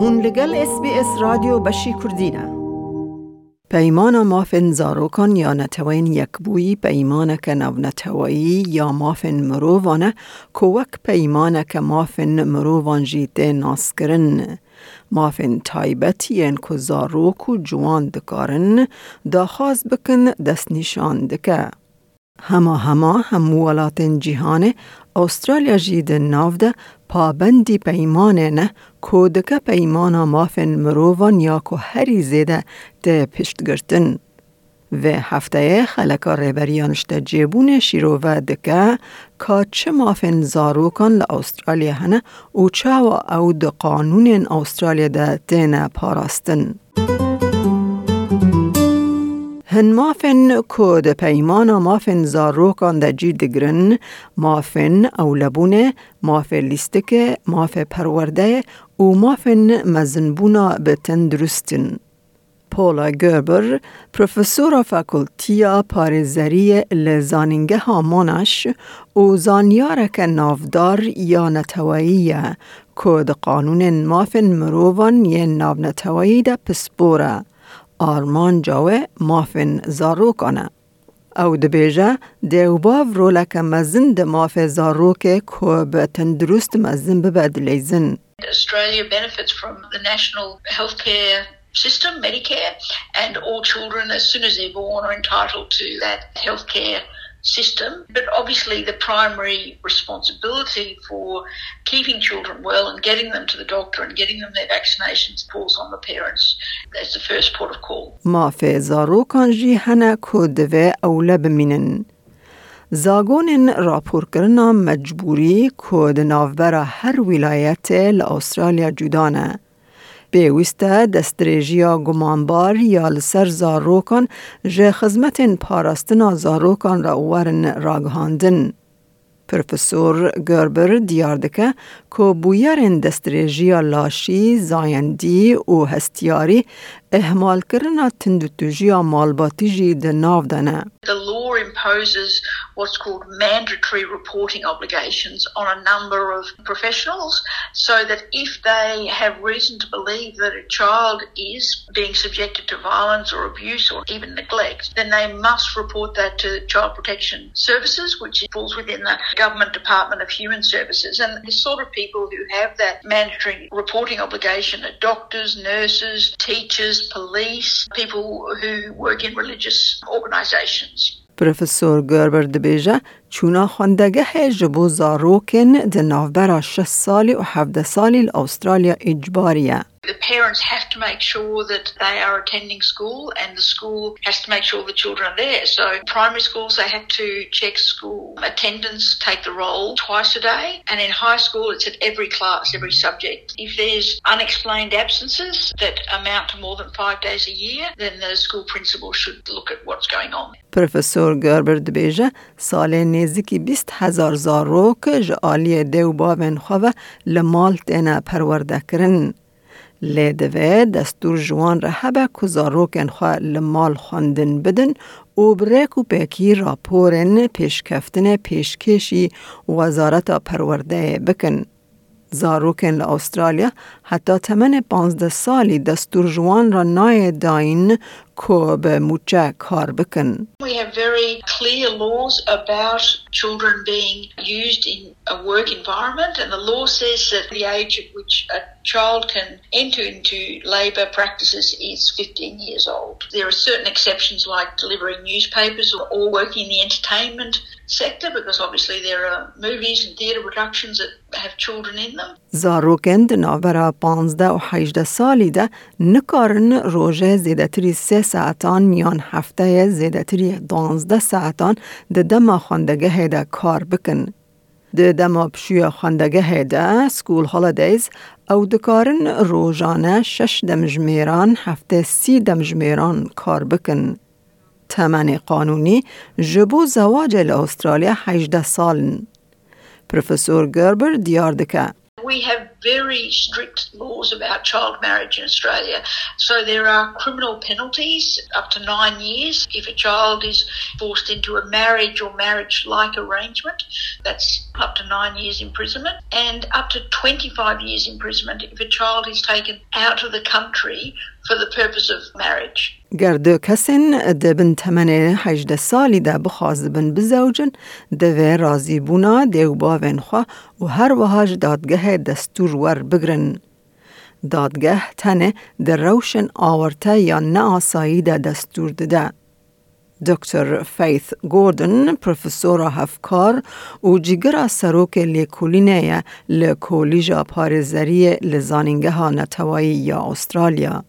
هون لگل اس بی اس رادیو بشی کردینه پیمان مافن زاروکان یا نتوین یک بوی پیمان که نو نتوایی یا مافن مرووانه کوک پیمان که مافن مرووان جیته ناسکرن. مافن تایبتی که زاروک و جوان دکارن دا خواست بکن دست نشان دکه. هما هما هموالات جهان استرالیا جید نافده پابندی پیمانه نه کودک پیمانا مافن مروان یا که هری زیده ده پشت گرتن. و هفته خلکا ریبریانشت جیبون شیرو و دکه که چه مافن زاروکان ل هنه او چه و او ده قانون استرالیا ده دینه پاراستن. هن مافن کود پیمانا مافن زاروکان دا جی دگرن مافن او لبونه ماف لیستک ماف پرورده و مافن مزنبونا به تندرستن. پولا گربر پروفسور فاکولتیا پارزری لزانینگه هامانش و زانیارک نافدار یا نتوائیه کود قانون مافن مروان یه ناو ده پسپوره. آرمان جاوه مافن زارو کنه. او دبیجه دیوباو رولک مزن ده ماف زارو که که به تندرست مزن ببد لیزن. Australia benefits from the national healthcare system, Medicare, and all children as soon as they're born are entitled to that healthcare system. But obviously, the primary responsibility for keeping children well and getting them to the doctor and getting them their vaccinations falls on the parents. That's the first port of call. ما في زاروکان جی هنه کودوه اوله بمینن. زاگون راپور کرنا مجبوری کود نافبرا هر ولایت لأسترالیا جدانه. پیوسته دستریجیا گمانبار یا لسر زاروکان جه خزمت پاراستنا زاروکان را ورن راگهاندن. پروفسور گربر دیار دکه که بویرین دستریجیا لاشی، زایندی و هستیاری اهمال کرنا تندتوجیا مالباتی جی ده ناو دنه. The law imposes what's called mandatory reporting obligations on a number of professionals so that if they have reason to believe that a child is being subjected to violence or abuse or even neglect, then they must report that to Child Protection Services, which falls within the Government Department of Human Services. And the sort of people who have that mandatory reporting obligation are doctors, nurses, teachers, police, people who work in religious organizations. پروفسور گربر دبیجه چونا خواندگه جبو زاروکن ده نافبرا 6 سالی و 17 سالی استرالیا اجباریه. The parents have to make sure that they are attending school and the school has to make sure the children are there. So primary schools, they have to check school attendance, take the roll twice a day. And in high school, it's at every class, every subject. If there's unexplained absences that amount to more than five days a year, then the school principal should look at what's going on. پروفسور گربر دبیجه سال نزدیکی 20 هزار زاروک جعالی دیو باوین خواه لمال تینا پرورده کرن. لیدوه دستور جوان را هبه کزاروکن خواه لمال خواندن بدن و بریک و پیکی راپورن پیشکفتن پیشکشی وزارت پرورده بکن. زاروکن لأسترالیا حتی تمن پانزده سالی دستور جوان را نای داین که به موچه کار بکن. We have very clear laws about children being used in a work environment and the law says that the age at which a child can enter into labour practices is 15 years old. There are certain exceptions like delivering newspapers or, or working in the entertainment sector because obviously there are movies and theatre productions that have children in them. زاروکن ناورا پانزده و حیجده سالی ده نکارن روژه زیدتری سه ساعتان یان هفته زیدتری دانزده ساعتان ده دما خواندگه ده کار بکن. ده دما پشوی خواندگه ده سکول هالیدیز او دکارن روژانه شش دمجمیران هفته سی دمجمیران کار بکن. تمن قانونی جبو زواج استرالیا 18 سالن. پروفسور گربر دیار دکه we have very strict laws about child marriage in Australia. So there are criminal penalties up to nine years if a child is forced into a marriage or marriage like arrangement. That's up to nine years imprisonment and up to 25 years imprisonment if a child is taken out of the country for the purpose of marriage. گردو کسین دبن تمن هجده سالی ده بخواز بن بزوجن دوه رازی بونا دیو باوین خوا و هر وهاج دادگه دستور ور بگرن. دادگه تنه در روشن آورته یا نه آسایی ده دستور ده. دکتر فیث گوردن پروفسور هفکار و جیگر سروک لیکولینه لکولیجا پارزری لزانینگه ها نتوایی یا استرالیا.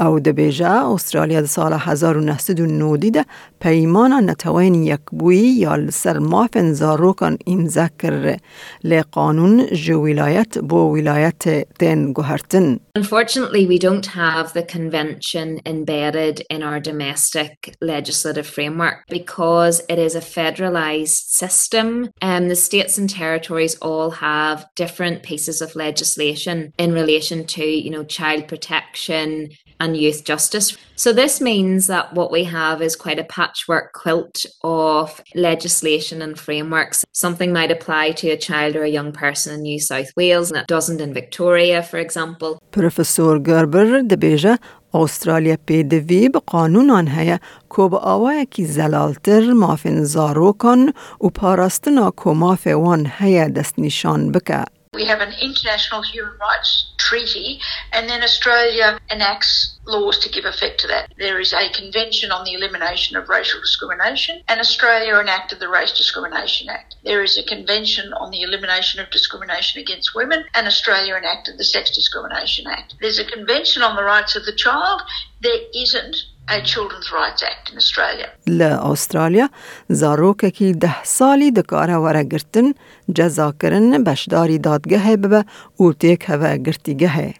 او دبیجه استرالیا د سال 1990 ده پیمان نتوین یک بوی یا سر مافن زاروکان امضا کر لی قانون جو ولایت بو ولایت تین گوهرتن Unfortunately, we don't have the convention embedded in our domestic legislative framework because it is a federalised system and the states and territories all have different pieces of legislation in relation to, you know, child protection, and youth justice. So, this means that what we have is quite a patchwork quilt of legislation and frameworks. Something might apply to a child or a young person in New South Wales, and it doesn't in Victoria, for example. Professor Gerber دبیجه استرالیا پیدوی به قانونان هیا که به آوه کی زلالتر مافن زاروکان و پاراستنا که ماف وان هیا دست نشان بکه. We have an international human rights treaty, and then Australia enacts laws to give effect to that. There is a convention on the elimination of racial discrimination, and Australia enacted the Race Discrimination Act. There is a convention on the elimination of discrimination against women, and Australia enacted the Sex Discrimination Act. There's a convention on the rights of the child. There isn't a Children's Rights Act in Australia. لأستراليا زاروککی ده سالی دکاره وره گرتن جزا کرن بشداری دادگه ببه او تیک هوه گرتیگه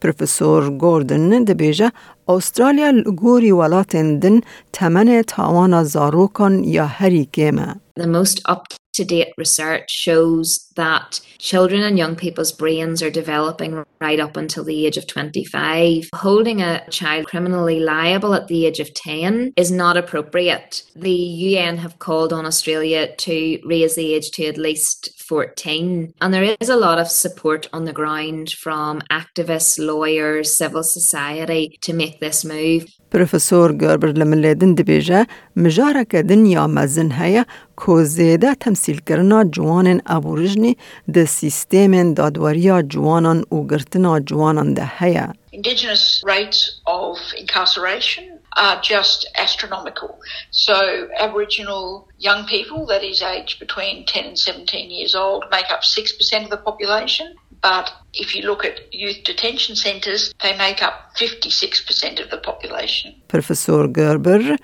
پروفسور گوردن دبیجه آسترالیا لگوری ولاتن دن تمن تاوان زاروکان یا هری کیمه. The most up to date research shows that children and young people's brains are developing right up until the age of 25. Holding a child criminally liable at the age of 10 is not appropriate. The UN have called on Australia to raise the age to at least 14. And there is a lot of support on the ground from activists, lawyers, civil society to make this move. پروفسور گربر لملیدن دبیجه مجارک دنیا مزن هیا که زیده تمثیل کرنا جوان ابوریجنی ده سیستم دادوریا جوانان و گرتنا جوانان ده هیا. Indigenous rates of incarceration are just astronomical. So Aboriginal young people, that is aged between 10 and 17 years old, make up 6% of the population. But if you look at youth detention centres, they make up 56% of the population. پروفسور گربر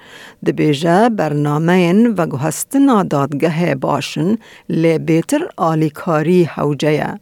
دبیجه برنامه و گوهستنا دادگه باشن لی بیتر آلیکاری حوجه.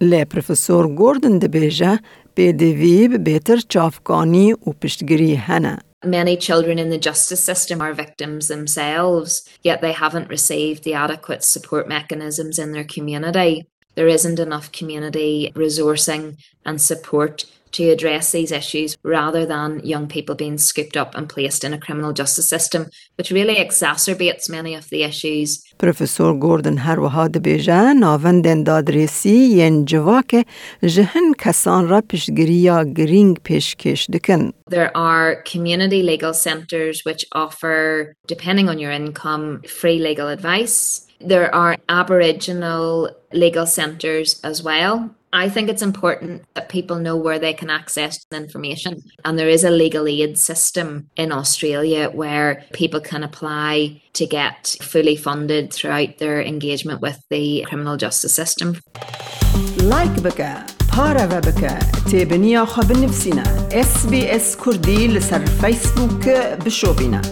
لی پروفسور گوردن دبیجه بدویب بیتر چافکانی و پشتگیری هنه. Many children in the justice system are victims themselves, yet they haven't received the adequate support mechanisms in their community. There isn't enough community resourcing and support to address these issues rather than young people being scooped up and placed in a criminal justice system, which really exacerbates many of the issues. Professor Gordon هر وها دبیجه ناوندن دادرسی ین جواک جهن کسان را پشگیریا گرینگ پیشکش دکن. There are community legal centres which offer, depending on your income, free legal advice. There are Aboriginal legal centres as well. I think it's important that people know where they can access information. And there is a legal aid system in Australia where people can apply to get fully funded throughout their engagement with the criminal justice system. Like بك بارا بك تابنيا خب نفسنا اس بي اس كردي لسر فيسبوك بشوفينا